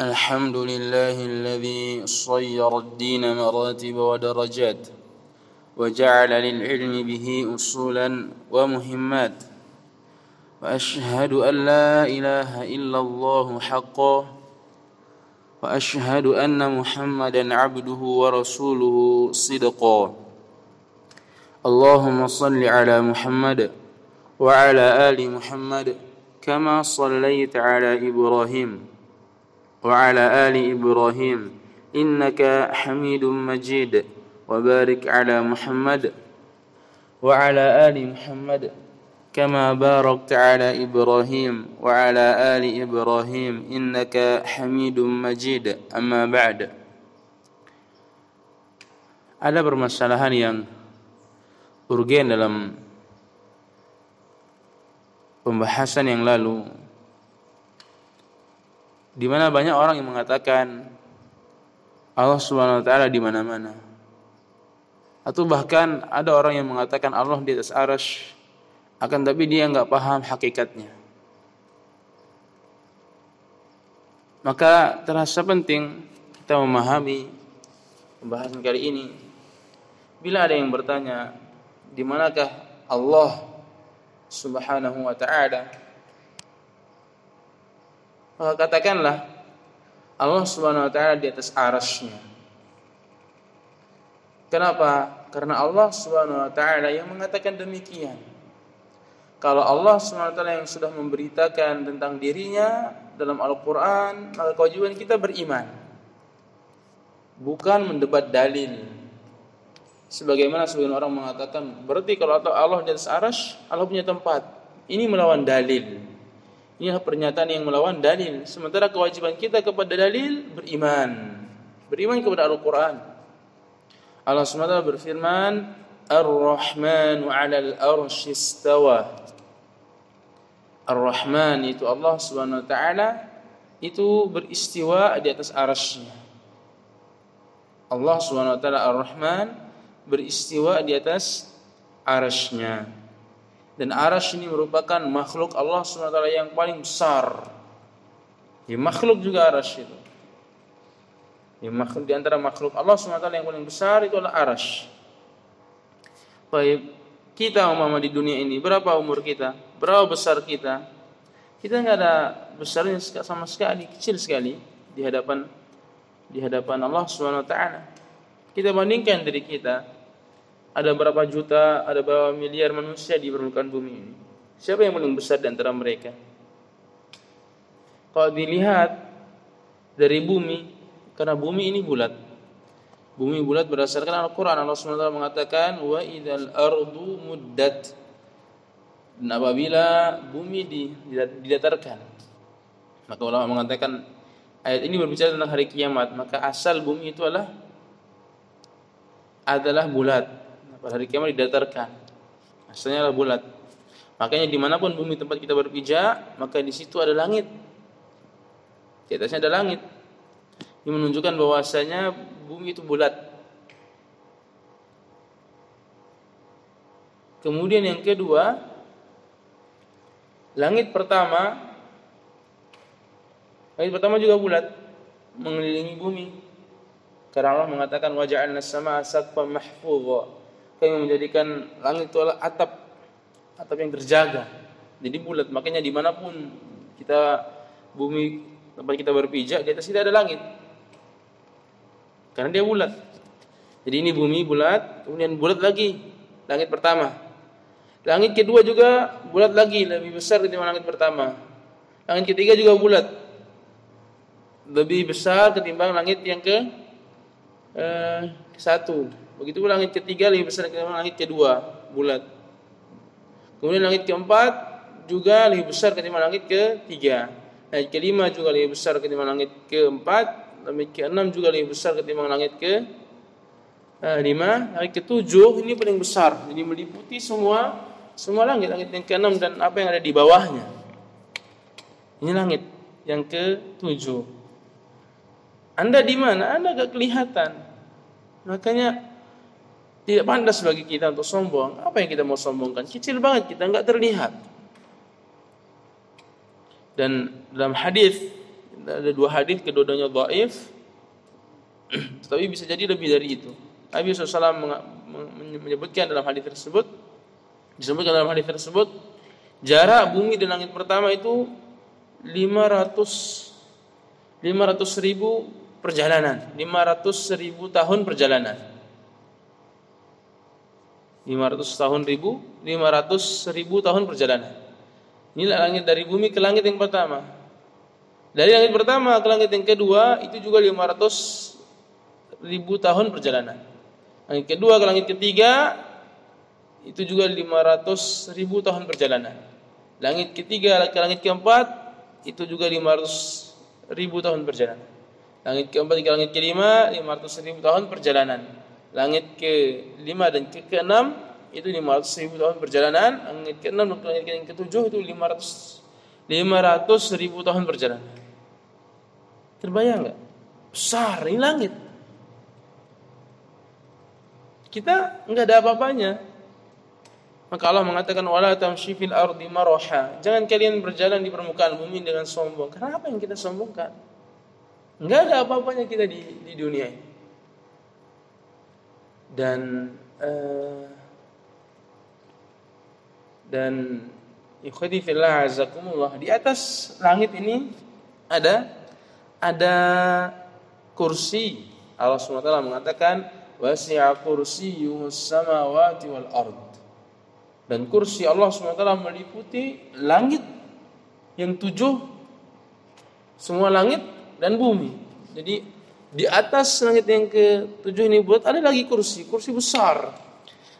الحمد لله الذي صير الدين مراتب ودرجات وجعل للعلم به أصولا ومهمات وأشهد أن لا إله إلا الله حقا وأشهد أن محمدا عبده ورسوله صدقا. اللهم صل على محمد وعلى آل محمد كما صليت على إبراهيم. وعلى آل إبراهيم إنك حميد مجيد وبارك على محمد وعلى آل محمد كما باركت على إبراهيم وعلى آل إبراهيم إنك حميد مجيد. أما بعد ada permasalahan yang urgen dalam pembahasan yang lalu. Di mana banyak orang yang mengatakan Allah Subhanahu wa taala di mana-mana. Atau bahkan ada orang yang mengatakan Allah di atas arasy akan tapi dia nggak paham hakikatnya. Maka terasa penting kita memahami pembahasan kali ini. Bila ada yang bertanya, di manakah Allah Subhanahu wa taala? Maka katakanlah Allah Subhanahu wa taala di atas arasnya. Kenapa? Karena Allah Subhanahu wa taala yang mengatakan demikian. Kalau Allah Subhanahu wa taala yang sudah memberitakan tentang dirinya dalam Al-Qur'an, maka kewajiban kita beriman. Bukan mendebat dalil. Sebagaimana sebagian orang mengatakan, berarti kalau Allah di atas aras, Allah punya tempat. Ini melawan dalil. Inilah pernyataan yang melawan dalil. Sementara kewajiban kita kepada dalil beriman. Beriman kepada Al-Quran. Allah SWT berfirman, Ar-Rahman 'alal arsy istawa. Ar-Rahman itu Allah Subhanahu wa taala itu beristiwa di atas arasy Allah Subhanahu wa taala Ar-Rahman beristiwa di atas arasy dan arash ini merupakan makhluk Allah SWT yang paling besar. Ya, makhluk juga arash itu. Ya, makhluk di antara makhluk Allah SWT yang paling besar itu adalah arash. Baik, kita umpama di dunia ini berapa umur kita? Berapa besar kita? Kita nggak ada besarnya sama sekali, kecil sekali di hadapan di hadapan Allah SWT. Kita bandingkan diri kita ada berapa juta, ada berapa miliar manusia di permukaan bumi ini. Siapa yang paling besar di antara mereka? Kalau dilihat dari bumi, karena bumi ini bulat. Bumi bulat berdasarkan Al-Quran. Allah SWT mengatakan, Wa idal ardu muddat. Dan apabila bumi didatarkan. Maka ulama mengatakan, ayat ini berbicara tentang hari kiamat. Maka asal bumi itu adalah adalah bulat pada hari kiamat didatarkan. Asalnya adalah bulat. Makanya di mana pun bumi tempat kita berpijak, maka di situ ada langit. Di atasnya ada langit. Ini menunjukkan bahwasanya bumi itu bulat. Kemudian yang kedua, langit pertama, langit pertama juga bulat, mengelilingi bumi. Karena Allah mengatakan waja'alna as-samaa'a saqfan mahfudha kami menjadikan langit itu adalah atap atap yang terjaga. Jadi bulat makanya di mana pun kita bumi tempat kita berpijak di atas tidak ada langit. Karena dia bulat. Jadi ini bumi bulat kemudian bulat lagi langit pertama. Langit kedua juga bulat lagi lebih besar ketimbang langit pertama. Langit ketiga juga bulat lebih besar ketimbang langit yang ke eh, satu Begitu langit ketiga lebih besar dari langit kedua, bulat. Kemudian langit keempat juga lebih besar ketimbang langit ketiga. Langit kelima juga lebih besar ketimbang langit keempat. Langit keenam juga lebih besar ketimbang langit ke eh, lima. Langit ketujuh ini paling besar. Jadi meliputi semua semua langit. Langit yang keenam dan apa yang ada di bawahnya. Ini langit yang ketujuh. Anda di mana? Anda gak kelihatan. Makanya tidak pantas bagi kita untuk sombong. Apa yang kita mau sombongkan? Kecil banget kita nggak terlihat. Dan dalam hadis ada dua hadis kedua-duanya dhaif tetapi bisa jadi lebih dari itu Nabi SAW menyebutkan dalam hadis tersebut disebutkan dalam hadis tersebut jarak bumi dan langit pertama itu 500 500 ribu perjalanan 500 ribu tahun perjalanan 500 tahun ribu 500 ribu tahun perjalanan inilah langit dari bumi ke langit yang pertama dari langit pertama ke langit yang kedua itu juga 500 ribu tahun perjalanan langit kedua ke langit ketiga itu juga 500 ribu tahun perjalanan langit ketiga ke langit keempat itu juga 500 ribu tahun perjalanan. Langit keempat hingga langit kelima 500 ribu tahun perjalanan. Langit ke lima dan ke keenam itu 500 ribu tahun perjalanan. Langit ke enam dan langit ke ketujuh itu 500 500 ribu tahun perjalanan. Terbayang nggak? Besar ini langit. Kita nggak ada apa-apanya. Maka Allah mengatakan wala tamshi fil ardi maraha. Jangan kalian berjalan di permukaan bumi dengan sombong. Kenapa yang kita sombongkan? Enggak ada apa-apanya kita di, di dunia ini. Dan uh, dan ikhwati fillah azakumullah di atas langit ini ada ada kursi. Allah SWT mengatakan wasi'a kursiyyus samawati wal ard. Dan kursi Allah SWT meliputi langit yang tujuh semua langit dan bumi. Jadi di atas langit yang ke tujuh ini buat ada lagi kursi kursi besar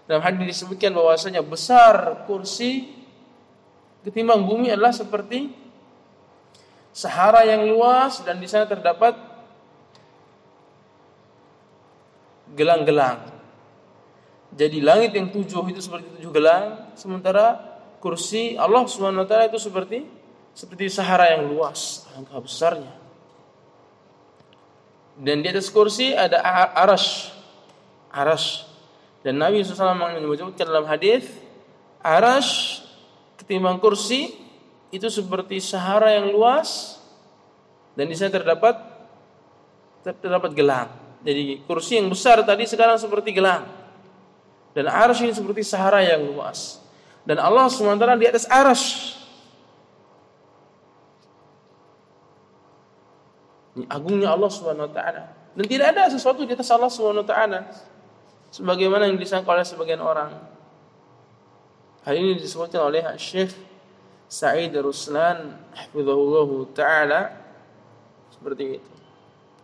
dalam hadis disebutkan bahwasanya besar kursi ketimbang bumi adalah seperti Sahara yang luas dan di sana terdapat gelang-gelang jadi langit yang tujuh itu seperti tujuh gelang, sementara kursi Allah Subhanahu wa taala itu seperti seperti Sahara yang luas, alangkah besarnya. Dan di atas kursi ada arash. Arash. Dan Nabi SAW menyebutkan dalam hadis arash ketimbang kursi itu seperti Sahara yang luas dan di sana terdapat terdapat gelang. Jadi kursi yang besar tadi sekarang seperti gelang. Dan arsy ini seperti sahara yang luas. Dan Allah SWT di atas arsy. Agungnya Allah Subhanahu wa taala. Dan tidak ada sesuatu di atas Allah Subhanahu wa taala sebagaimana yang disangka oleh sebagian orang. Hal ini disebutkan oleh Syekh Sa'id Ruslan hafizahullah taala seperti itu.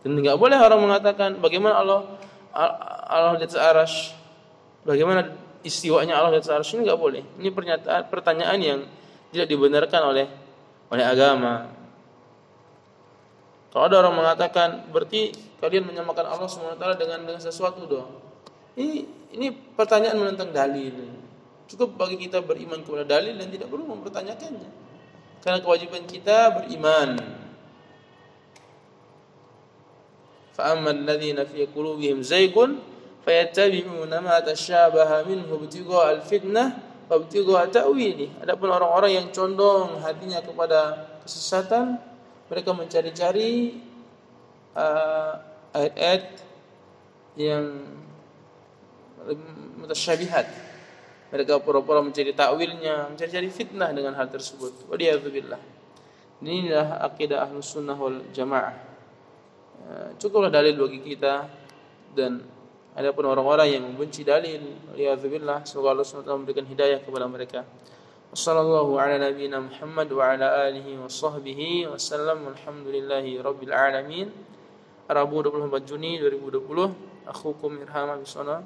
Dan tidak boleh orang mengatakan bagaimana Allah Allah di atas arsy bagaimana istiwanya Allah di atas arsy ini nggak boleh. Ini pernyataan pertanyaan yang tidak dibenarkan oleh oleh agama. Kalau ada orang mengatakan berarti kalian menyamakan Allah SWT dengan dengan sesuatu dong. Ini ini pertanyaan menentang dalil. Cukup bagi kita beriman kepada dalil dan tidak perlu mempertanyakannya. Karena kewajiban kita beriman. Fa'amman الذين في قلوبهم زيغ fayattabi'una ma tasyabaha minhu ibtigha al-fitnah wa ibtigha ta'wili. Adapun orang-orang yang condong hatinya kepada kesesatan, mereka mencari-cari uh, ayat-ayat yang mutasyabihat. Mereka pura-pura mencari takwilnya, mencari-cari fitnah dengan hal tersebut. Waliyadzubillah. Inilah akidah ahlus sunnah wal jamaah. Uh, cukuplah dalil bagi kita dan Adapun orang-orang yang membenci dalil, billah, semoga Allah SWT memberikan hidayah kepada mereka. وصلى الله على نبينا محمد وعلى آله وصحبه وسلم. والحمد لله رب العالمين. Rabu 24 Juni 2020 Aku hukum Irham 6